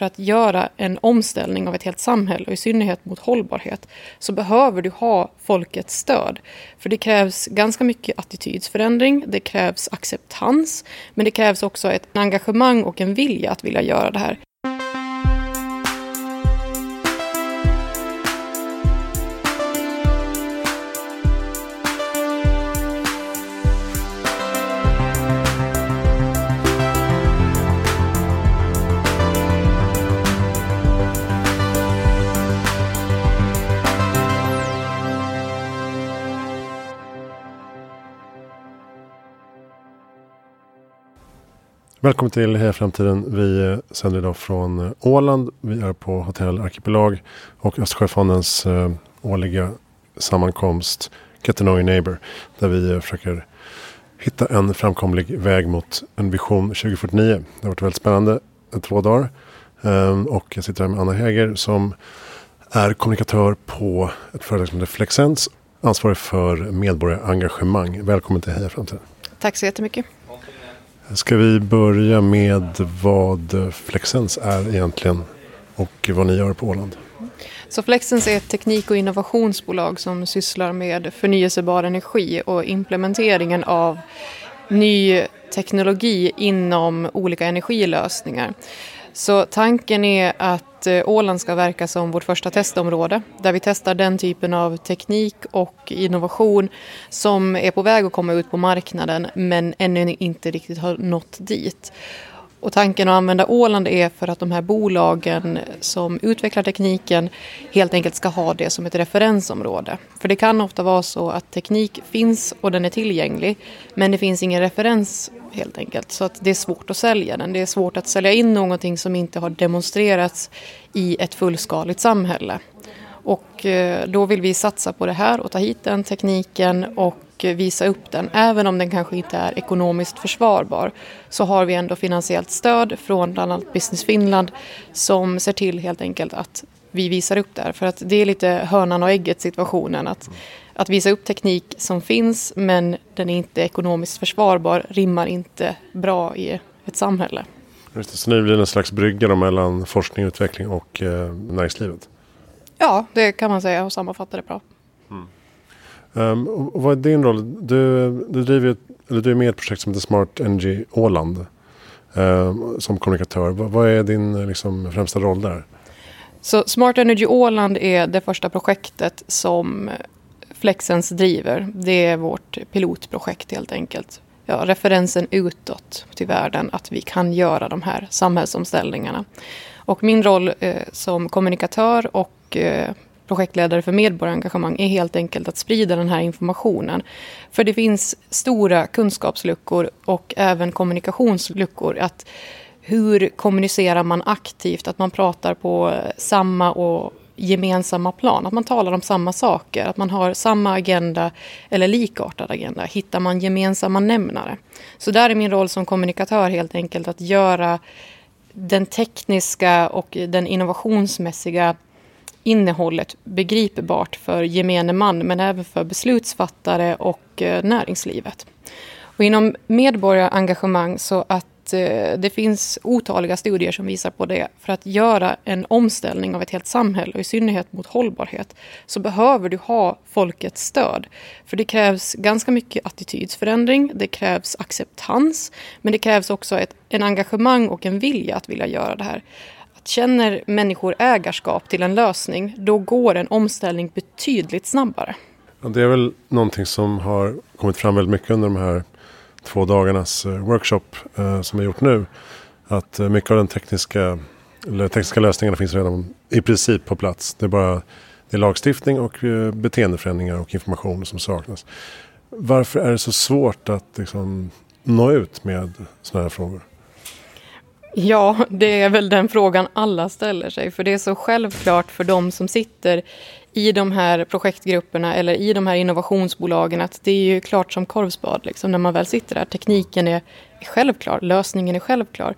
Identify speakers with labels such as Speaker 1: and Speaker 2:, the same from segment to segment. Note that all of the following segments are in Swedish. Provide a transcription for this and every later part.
Speaker 1: För att göra en omställning av ett helt samhälle och i synnerhet mot hållbarhet så behöver du ha folkets stöd. För det krävs ganska mycket attitydsförändring, det krävs acceptans men det krävs också ett engagemang och en vilja att vilja göra det här.
Speaker 2: Välkommen till Heja Framtiden. Vi sänder idag från eh, Åland. Vi är på Hotell Arkipelag och Östersjöfondens eh, årliga sammankomst Get to know your neighbor. Där vi eh, försöker hitta en framkomlig väg mot en vision 2049. Det har varit väldigt spännande två dagar. Ehm, och jag sitter här med Anna Häger som är kommunikatör på ett företag som heter Flexens. Ansvarig för medborgarengagemang. Välkommen till Heja Framtiden.
Speaker 1: Tack så jättemycket.
Speaker 2: Ska vi börja med vad Flexens är egentligen och vad ni gör på Åland?
Speaker 1: Så Flexens är ett teknik och innovationsbolag som sysslar med förnyelsebar energi och implementeringen av ny teknologi inom olika energilösningar. Så tanken är att att eh, Åland ska verka som vårt första testområde där vi testar den typen av teknik och innovation som är på väg att komma ut på marknaden men ännu inte riktigt har nått dit. Och tanken att använda Åland är för att de här bolagen som utvecklar tekniken helt enkelt ska ha det som ett referensområde. För det kan ofta vara så att teknik finns och den är tillgänglig men det finns ingen referens helt enkelt. Så att det är svårt att sälja den. Det är svårt att sälja in någonting som inte har demonstrerats i ett fullskaligt samhälle. Och eh, då vill vi satsa på det här och ta hit den tekniken och visa upp den. Även om den kanske inte är ekonomiskt försvarbar så har vi ändå finansiellt stöd från bland annat Business Finland som ser till helt enkelt att vi visar upp det här. För att det är lite hönan och ägget situationen. Att, att visa upp teknik som finns men den är inte ekonomiskt försvarbar rimmar inte bra i ett samhälle.
Speaker 2: Just det, så ni blir en slags brygga mellan forskning, utveckling och eh, näringslivet?
Speaker 1: Ja, det kan man säga och sammanfatta det bra.
Speaker 2: Um, och vad är din roll? Du, du, driver, eller du är med i ett projekt som heter Smart Energy Åland um, som kommunikatör. Vad, vad är din liksom, främsta roll där?
Speaker 1: Så Smart Energy Åland är det första projektet som Flexens driver. Det är vårt pilotprojekt helt enkelt. Ja, referensen utåt till världen att vi kan göra de här samhällsomställningarna. Och min roll eh, som kommunikatör och eh, projektledare för medborgarengagemang är helt enkelt att sprida den här informationen. För det finns stora kunskapsluckor och även kommunikationsluckor. Att hur kommunicerar man aktivt? Att man pratar på samma och gemensamma plan. Att man talar om samma saker, att man har samma agenda eller likartad agenda. Hittar man gemensamma nämnare? Så där är min roll som kommunikatör helt enkelt att göra den tekniska och den innovationsmässiga innehållet begripbart för gemene man men även för beslutsfattare och eh, näringslivet. Och inom medborgarengagemang så att eh, det finns otaliga studier som visar på det. För att göra en omställning av ett helt samhälle och i synnerhet mot hållbarhet så behöver du ha folkets stöd. För det krävs ganska mycket attitydsförändring, det krävs acceptans men det krävs också ett, en engagemang och en vilja att vilja göra det här. Känner människor ägarskap till en lösning, då går en omställning betydligt snabbare.
Speaker 2: Ja, det är väl någonting som har kommit fram väldigt mycket under de här två dagarnas eh, workshop eh, som vi gjort nu. Att eh, mycket av den tekniska, eller tekniska lösningarna finns redan i princip på plats. Det är bara det är lagstiftning och eh, beteendeförändringar och information som saknas. Varför är det så svårt att liksom, nå ut med sådana här frågor?
Speaker 1: Ja, det är väl den frågan alla ställer sig. För det är så självklart för de som sitter i de här projektgrupperna eller i de här innovationsbolagen att det är ju klart som korvspad liksom, när man väl sitter där. Tekniken är självklar, lösningen är självklar.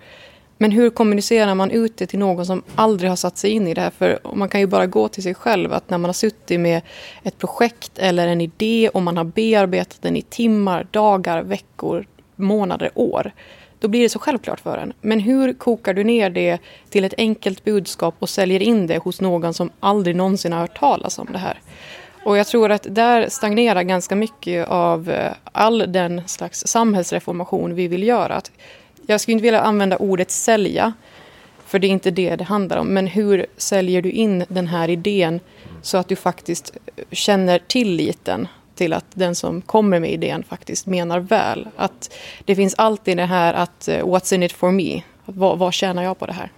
Speaker 1: Men hur kommunicerar man ut det till någon som aldrig har satt sig in i det här? För man kan ju bara gå till sig själv att när man har suttit med ett projekt eller en idé och man har bearbetat den i timmar, dagar, veckor, månader, år då blir det så självklart för en. Men hur kokar du ner det till ett enkelt budskap och säljer in det hos någon som aldrig någonsin har hört talas om det här? Och jag tror att där stagnerar ganska mycket av eh, all den slags samhällsreformation vi vill göra. Att jag skulle inte vilja använda ordet sälja, för det är inte det det handlar om. Men hur säljer du in den här idén så att du faktiskt eh, känner tilliten till att den som kommer med idén faktiskt menar väl. Att det finns alltid det här att uh, what's in it for me? Vad, vad tjänar jag på det här?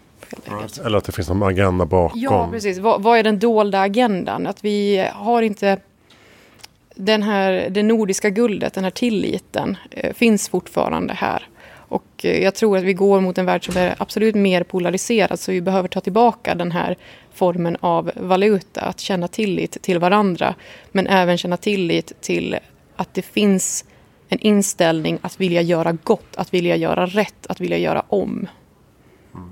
Speaker 2: Eller att det finns någon agenda bakom.
Speaker 1: Ja, precis. Vad, vad, är den dolda agendan? Att vi har inte den här, det nordiska guldet, den här tilliten, eh, finns fortfarande här. Och eh, jag tror att vi går mot en värld som är absolut mer polariserad så vi behöver ta tillbaka den här formen av valuta. Att känna tillit till varandra men även känna tillit till att det finns en inställning att vilja göra gott, att vilja göra rätt, att vilja göra om.
Speaker 2: Mm.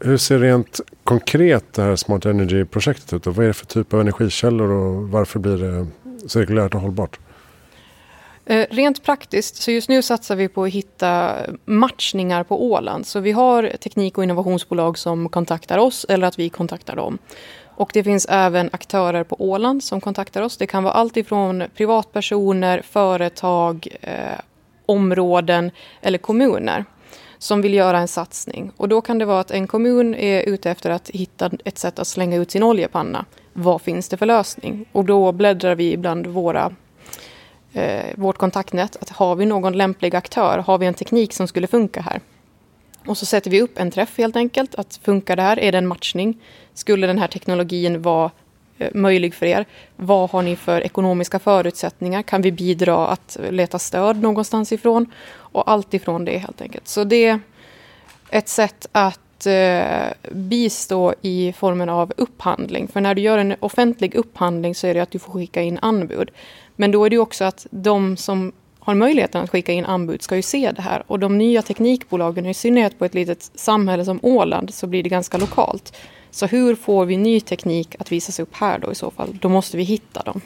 Speaker 2: Hur ser rent konkret det här Smart Energy-projektet ut? Och vad är det för typ av energikällor och varför blir det cirkulärt och hållbart?
Speaker 1: Eh, rent praktiskt, så just nu satsar vi på att hitta matchningar på Åland. Så vi har teknik och innovationsbolag som kontaktar oss eller att vi kontaktar dem. Och det finns även aktörer på Åland som kontaktar oss. Det kan vara allt ifrån privatpersoner, företag, eh, områden eller kommuner som vill göra en satsning. Och då kan det vara att en kommun är ute efter att hitta ett sätt att slänga ut sin oljepanna. Vad finns det för lösning? Och då bläddrar vi bland våra eh, vårt kontaktnät. Att har vi någon lämplig aktör? Har vi en teknik som skulle funka här? Och så sätter vi upp en träff helt enkelt. Att funkar det här? Är det en matchning? Skulle den här teknologin vara eh, möjlig för er? Vad har ni för ekonomiska förutsättningar? Kan vi bidra att leta stöd någonstans ifrån? Och allt ifrån det helt enkelt. Så det är ett sätt att eh, bistå i formen av upphandling. För när du gör en offentlig upphandling så är det att du får skicka in anbud. Men då är det också att de som har möjligheten att skicka in anbud ska ju se det här. Och de nya teknikbolagen, i synnerhet på ett litet samhälle som Åland, så blir det ganska lokalt. Så hur får vi ny teknik att visas upp här då i så fall? Då måste vi hitta dem.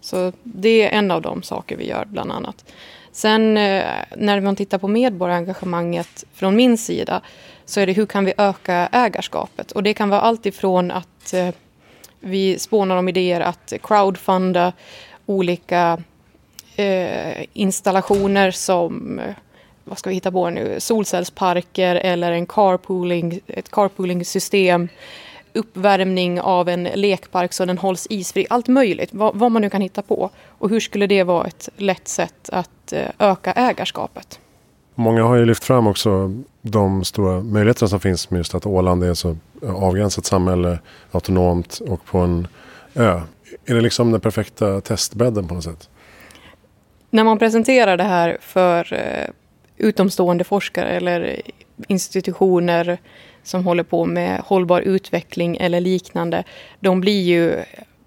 Speaker 1: Så det är en av de saker vi gör bland annat. Sen eh, när man tittar på medborgarengagemanget från min sida så är det hur kan vi öka ägarskapet? Och det kan vara allt ifrån att eh, vi spånar om idéer att crowdfunda olika eh, installationer som eh, vad ska vi hitta på nu, solcellsparker eller en carpooling, ett carpooling-system, uppvärmning av en lekpark så den hålls isfri, allt möjligt, vad, vad, man nu kan hitta på. Och hur skulle det vara ett lätt sätt att eh, öka ägarskapet?
Speaker 2: Många har ju lyft fram också de stora möjligheterna som finns med just att Åland är så eh, avgränsat samhälle, autonomt och på en ö. Är det liksom den perfekta testbädden på något sätt?
Speaker 1: När man presenterar det här för eh, utomstående forskare eller institutioner som håller på med hållbar utveckling eller liknande. De blir ju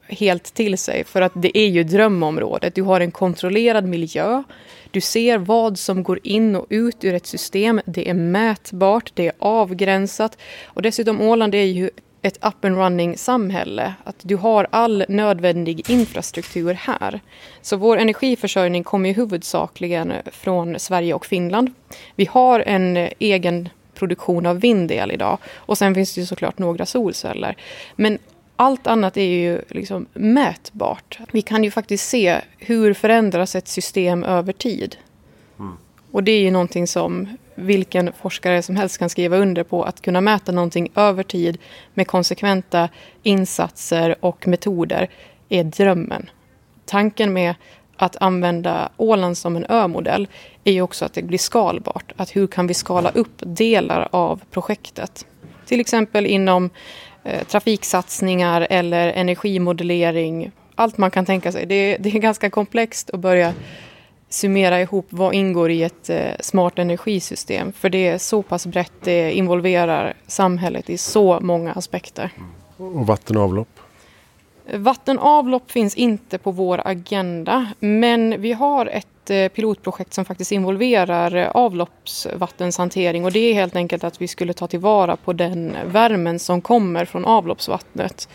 Speaker 1: helt till sig för att det är ju drömområdet. Du har en kontrollerad miljö. Du ser vad som går in och ut ur ett system. Det är mätbart, det är avgränsat. Och dessutom Åland är ju ett up and running samhälle. Att du har all nödvändig infrastruktur här. Så vår energiförsörjning kommer ju huvudsakligen från Sverige och Finland. Vi har en egen produktion av vindel idag och sen finns det ju såklart några solceller. Men allt annat är ju liksom mätbart. Vi kan ju faktiskt se hur förändras ett system över tid. Mm. Och det är ju någonting som vilken forskare som helst kan skriva under på att kunna mäta någonting över tid med konsekventa insatser och metoder är drömmen. Tanken med att använda Åland som en ö-modell är ju också att det blir skalbart. Att hur kan vi skala upp delar av projektet? Till exempel inom eh, trafiksatsningar eller energimodellering. Allt man kan tänka sig. Det, det är ganska komplext att börja summera ihop vad ingår i ett eh, smart energisystem. För det är så pass brett, det involverar samhället i så många aspekter.
Speaker 2: Och vatten och avlopp?
Speaker 1: Vatten och avlopp finns inte på vår agenda. Men vi har ett eh, pilotprojekt som faktiskt involverar avloppsvattenshantering. Och det är helt enkelt att vi skulle ta tillvara på den värmen som kommer från avloppsvattnet.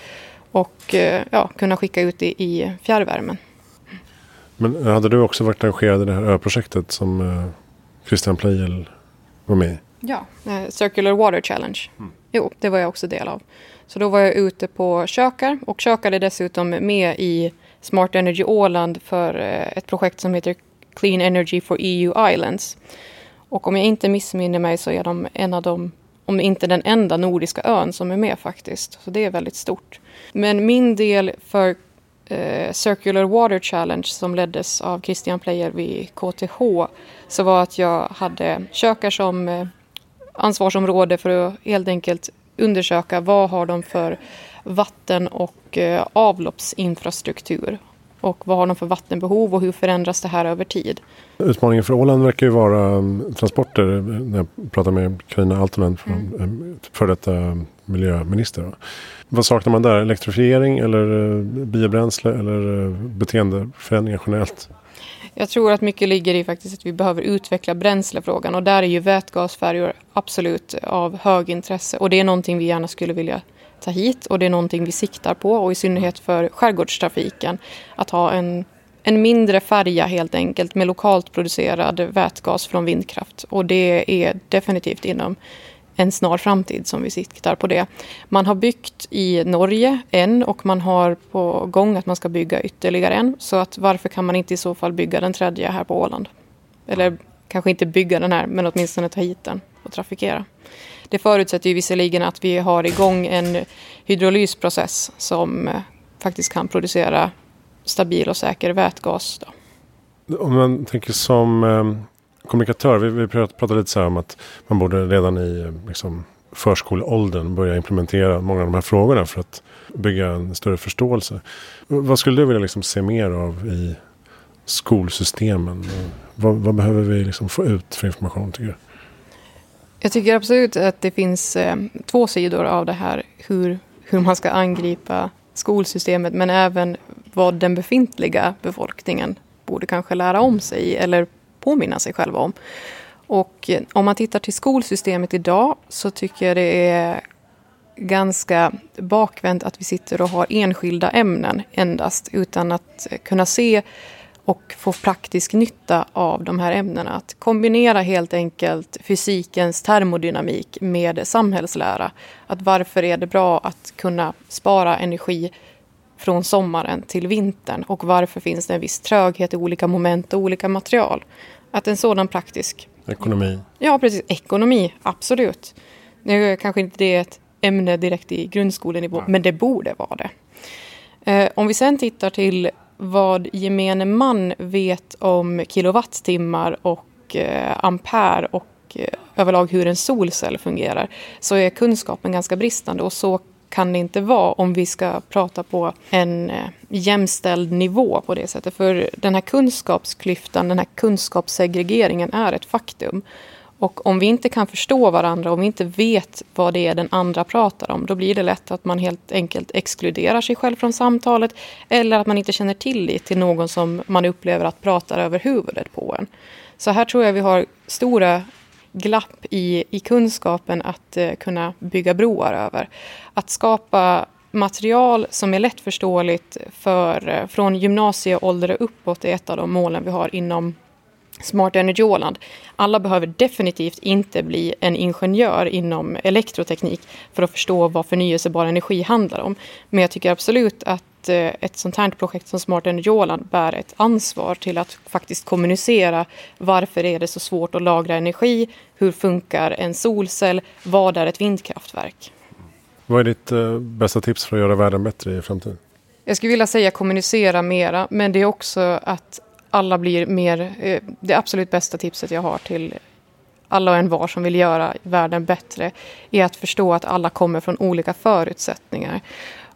Speaker 1: Och eh, ja, kunna skicka ut det i fjärrvärmen.
Speaker 2: Men hade du också varit engagerad i det här öprojektet som Christian Pleijel var med i?
Speaker 1: Ja, eh, Circular Water Challenge. Mm. Jo, det var jag också del av. Så då var jag ute på Kökar och Kökar är dessutom med i Smart Energy Åland för eh, ett projekt som heter Clean Energy for EU Islands. Och om jag inte missminner mig så är de en av de, om inte den enda nordiska ön som är med faktiskt. Så det är väldigt stort. Men min del för eh, Circular Water Challenge som leddes av Christian Player vid KTH så var att jag hade kökar som eh, ansvarsområde för att helt enkelt undersöka vad har de för vatten och eh, avloppsinfrastruktur och vad har de för vattenbehov och hur förändras det här över tid.
Speaker 2: Utmaningen för Åland verkar ju vara um, transporter. När jag pratar med Carina Altonen, mm. Um, för detta miljöminister. Vad saknar man där? Elektrifiering eller eh, biobränsle eller eh, beteendeförändringar generellt?
Speaker 1: Jag tror att mycket ligger i faktiskt att vi behöver utveckla bränslefrågan och där är ju vätgasfärjor absolut av hög intresse och det är någonting vi gärna skulle vilja ta hit och det är någonting vi siktar på och i synnerhet för skärgårdstrafiken att ha en, en mindre färja helt enkelt med lokalt producerad vätgas från vindkraft och det är definitivt inom en snar framtid som vi siktar på det. Man har byggt i Norge en och man har på gång att man ska bygga ytterligare en. Så att varför kan man inte i så fall bygga den tredje här på Åland? Eller kanske inte bygga den här, men åtminstone ta hit den och trafikera. Det förutsätter ju visserligen att vi har igång en hydrolysprocess som eh, faktiskt kan producera stabil och säker vätgas.
Speaker 2: Då. Om man tänker som eh, kommunikatör, vi, vi pratade lite så här om att man borde redan i liksom, förskoleåldern börja implementera många av de här frågorna för att bygga en större förståelse. Vad skulle du vilja liksom se mer av i skolsystemen? Vad, vad behöver vi liksom få ut för information tycker du?
Speaker 1: Jag tycker absolut att det finns eh, två sidor av det här. Hur, hur man ska angripa skolsystemet men även vad den befintliga befolkningen borde kanske lära om sig eller påminna sig själva om. Och eh, om man tittar till skolsystemet idag så tycker jag det är ganska bakvänt att vi sitter och har enskilda ämnen endast utan att eh, kunna se och få praktisk nytta av de här ämnena. Att kombinera helt enkelt fysikens termodynamik med samhällslära. Att varför är det bra att kunna spara energi från sommaren till vintern och varför finns det en viss tröghet i olika moment och olika material. Att en sådan praktisk...
Speaker 2: Ekonomi.
Speaker 1: Ja, precis. Ekonomi, absolut. Nu är kanske inte det ett ämne direkt i grundskolenivå, men det borde vara det. Eh, om vi sen tittar till vad gemene man vet om kilowattimmar och eh, ampere och eh, överlag hur en solcell fungerar så är kunskapen ganska bristande och så kan det inte vara om vi ska prata på en eh, jämställd nivå på det sättet. För den här kunskapsklyftan, den här kunskapssegregeringen är ett faktum. Och om vi inte kan förstå varandra, om vi inte vet vad det är den andra pratar om, då blir det lätt att man helt enkelt exkluderar sig själv från samtalet eller att man inte känner tillit till någon som man upplever att pratar över huvudet på en. Så här tror jag vi har stora glapp i, i kunskapen att eh, kunna bygga broar över. Att skapa material som är lättförståeligt för, eh, från gymnasieålder och uppåt är ett av de målen vi har inom Smart Energy Åland. Alla behöver definitivt inte bli en ingenjör inom elektroteknik för att förstå vad förnyelsebar energi handlar om. Men jag tycker absolut att eh, ett sånt här projekt som Smart Energy Åland bär ett ansvar till att faktiskt kommunicera varför är det så svårt att lagra energi, hur funkar en solcell, vad är ett vindkraftverk?
Speaker 2: Vad är ditt eh, bästa tips för att göra världen bättre i framtiden?
Speaker 1: Jag skulle vilja säga kommunicera mera, men det är också att alla blir mer... Eh, det absolut bästa tipset jag har till alla och en var som vill göra världen bättre är att förstå att alla kommer från olika förutsättningar.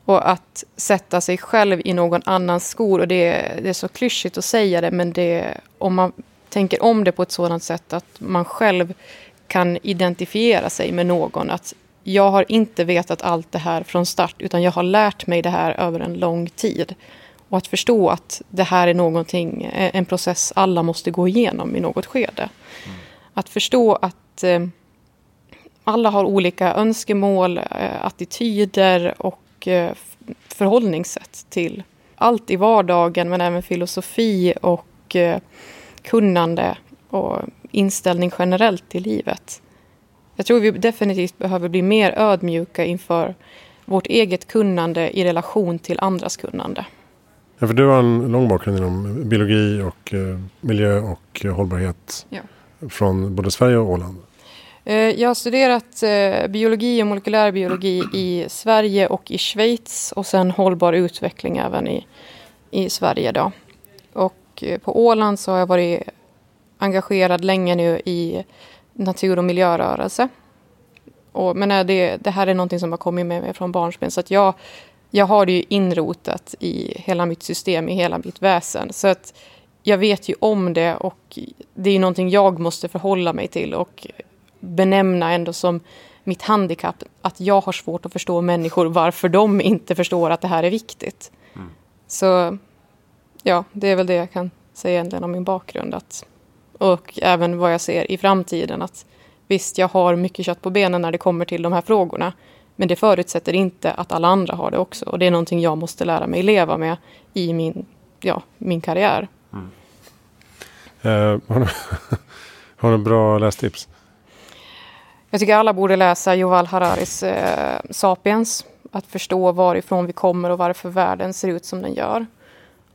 Speaker 1: Och att sätta sig själv i någon annans skor. Och det är, det är så klyschigt att säga det, men det, om man tänker om det på ett sådant sätt att man själv kan identifiera sig med någon. Att jag har inte vetat allt det här från start, utan jag har lärt mig det här över en lång tid. Och att förstå att det här är någonting, eh, en process alla måste gå igenom i något skede. Mm. Att förstå att eh, alla har olika önskemål, eh, attityder och eh, förhållningssätt till allt i vardagen men även filosofi och eh, kunnande och inställning generellt i livet. Jag tror vi definitivt behöver bli mer ödmjuka inför vårt eget kunnande i relation till andras kunnande.
Speaker 2: Ja, för du har en lång bakgrund inom biologi och eh, miljö och hållbarhet
Speaker 1: Ja.
Speaker 2: från både Sverige och Åland.
Speaker 1: Eh, jag har studerat eh, biologi och molekylär biologi i Sverige och i Schweiz och sen hållbar utveckling även i, i Sverige. Då. Och eh, på Åland så har jag varit engagerad länge nu i natur och miljörörelse. Och, men det, det här är någonting som har kommit med mig från barnsben så att jag, jag har det ju inrotat i hela mitt system, i hela mitt väsen. Så att jag vet ju om det och det är någonting jag måste förhålla mig till och benämna ändå som mitt handikapp att jag har svårt att förstå människor varför de inte förstår att det här är viktigt. Så ja, det är väl det jag kan säga egentligen om min bakgrund. Att, och även vad jag ser i framtiden. att Visst, jag har mycket kött på benen när det kommer till de här frågorna. Men det förutsätter inte att alla andra har det också. Och det är någonting jag måste lära mig leva med i min, ja, min karriär.
Speaker 2: Eh, har, du, har du bra lästips?
Speaker 1: Jag tycker alla borde läsa Yuval Hararis eh, Sapiens. Att förstå varifrån vi kommer och varför världen ser ut som den gör.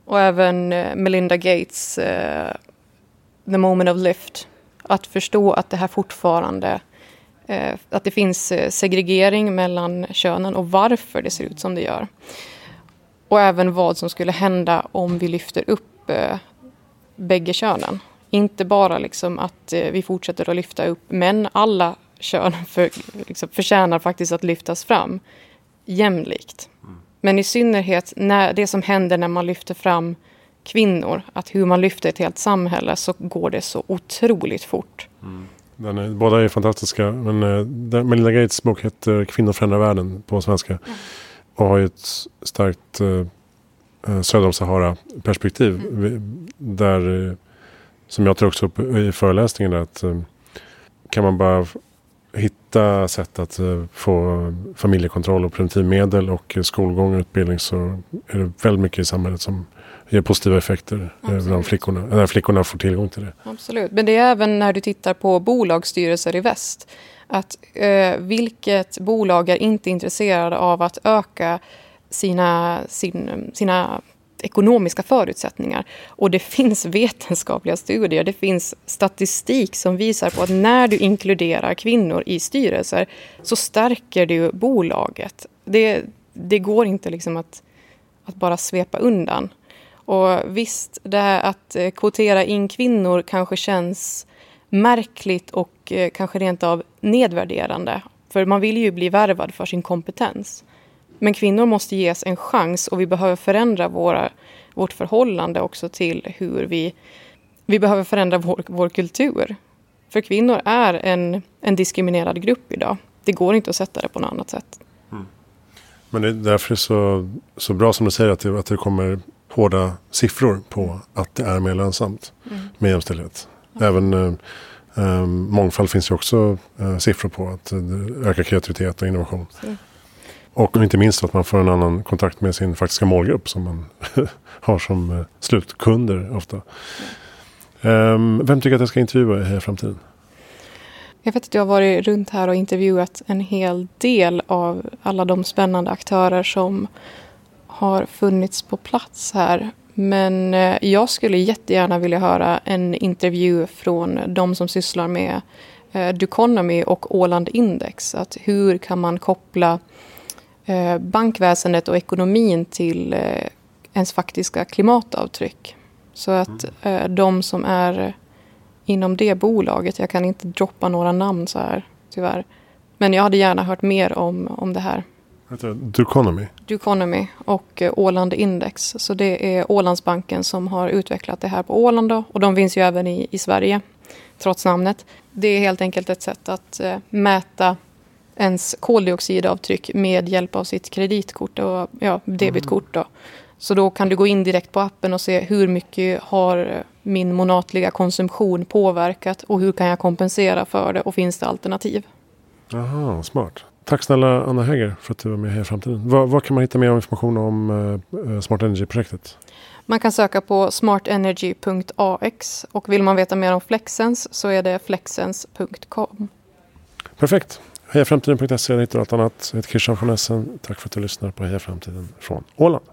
Speaker 1: Och även eh, Melinda Gates eh, The Moment of Lift. Att förstå att det här fortfarande eh, att det finns eh, segregering mellan könen och varför det ser ut som det gör. Och även vad som skulle hända om vi lyfter upp eh, bägge könen. Inte bara liksom att eh, vi fortsätter att lyfta upp män, alla kön för, liksom, förtjänar faktiskt att lyftas fram jämlikt. Men i synnerhet när det som händer när man lyfter fram kvinnor, att hur man lyfter ett helt samhälle så går det så otroligt fort.
Speaker 2: Den är, båda är fantastiska. Men den- Melinda Gates bok heter Kvinnor förändrar världen på svenska. Och har ju ett starkt eh, eh, söder om Sahara-perspektiv. Vi- Där, eh, som jag tar också upp i föreläsningen, där att kan man bara hitta sätt att eh, få familjekontroll och preventivmedel och skolgång och utbildning så är det väldigt mycket i samhället som ger positiva effekter eh,
Speaker 1: Absolut.
Speaker 2: bland flickorna. När flickorna får tillgång till det.
Speaker 1: Absolut, men det är även när du tittar på bolagsstyrelser i väst. Att eh, vilket bolag är inte intresserade av att öka sina, sin, sina ekonomiska förutsättningar. Och det finns vetenskapliga studier, det finns statistik som visar på att när du inkluderar kvinnor i styrelser så stärker du bolaget. Det, det går inte liksom att, att bara svepa undan. Och visst, det här att eh, kvotera in kvinnor kanske känns märkligt och eh, kanske rent av nedvärderande. För man vill ju bli värvad för sin kompetens. Men kvinnor måste ges en chans och vi behöver förändra våra, vårt förhållande också till hur vi... Vi behöver förändra vår, vår kultur. För kvinnor är en, en diskriminerad grupp idag. Det går inte att sätta det på något annat sätt.
Speaker 2: Men det är därför det så, så bra som du säger att det, att det kommer hårda siffror på att det är mer lönsamt med jämställdhet. Även eh, eh, mångfald finns ju också eh, siffror på att det ökar kreativitet och innovation.
Speaker 1: Så.
Speaker 2: Och inte minst att man får en annan kontakt med sin faktiska målgrupp som man har som eh, slutkunder ofta. Ehm, vem tycker att jag ska intervjua i framtiden?
Speaker 1: Jag vet att jag har varit runt här och intervjuat en hel del av alla de spännande aktörer som har funnits på plats här. Men eh, jag skulle jättegärna vilja höra en intervju från de som sysslar med eh, Duconomy och Åland Index. Att hur kan man koppla bankväsendet och ekonomin till eh, ens faktiska klimatavtryck? Så att eh, de som är inom det bolaget. Jag kan inte droppa några namn så här, tyvärr. Men jag hade gärna hört mer om, om det här.
Speaker 2: Duconomy?
Speaker 1: Duconomy och eh, Åland Index. Så det är Ålandsbanken som har utvecklat det här på Åland då, och de finns ju även i, i Sverige, trots namnet. Det är helt enkelt ett sätt att eh, mäta ens koldioxidavtryck med hjälp av sitt kreditkort och ja, debitkort. Då. Så då kan du gå in direkt på appen och se hur mycket har min månatliga konsumtion påverkat och hur kan jag kompensera för det och finns det alternativ?
Speaker 2: Aha, smart. Tack snälla Anna Häger för att du var med här i framtiden. Var, var kan man hitta mer information om uh, Smart Energy-projektet?
Speaker 1: Man kan söka på smartenergy.ax och vill man veta mer om Flexens så är det flexens.com.
Speaker 2: Perfekt. Hejaframtiden.se där hittar du allt annat. Jag heter Christian von Essen. Tack för att du lyssnar på Heja Framtiden från Åland.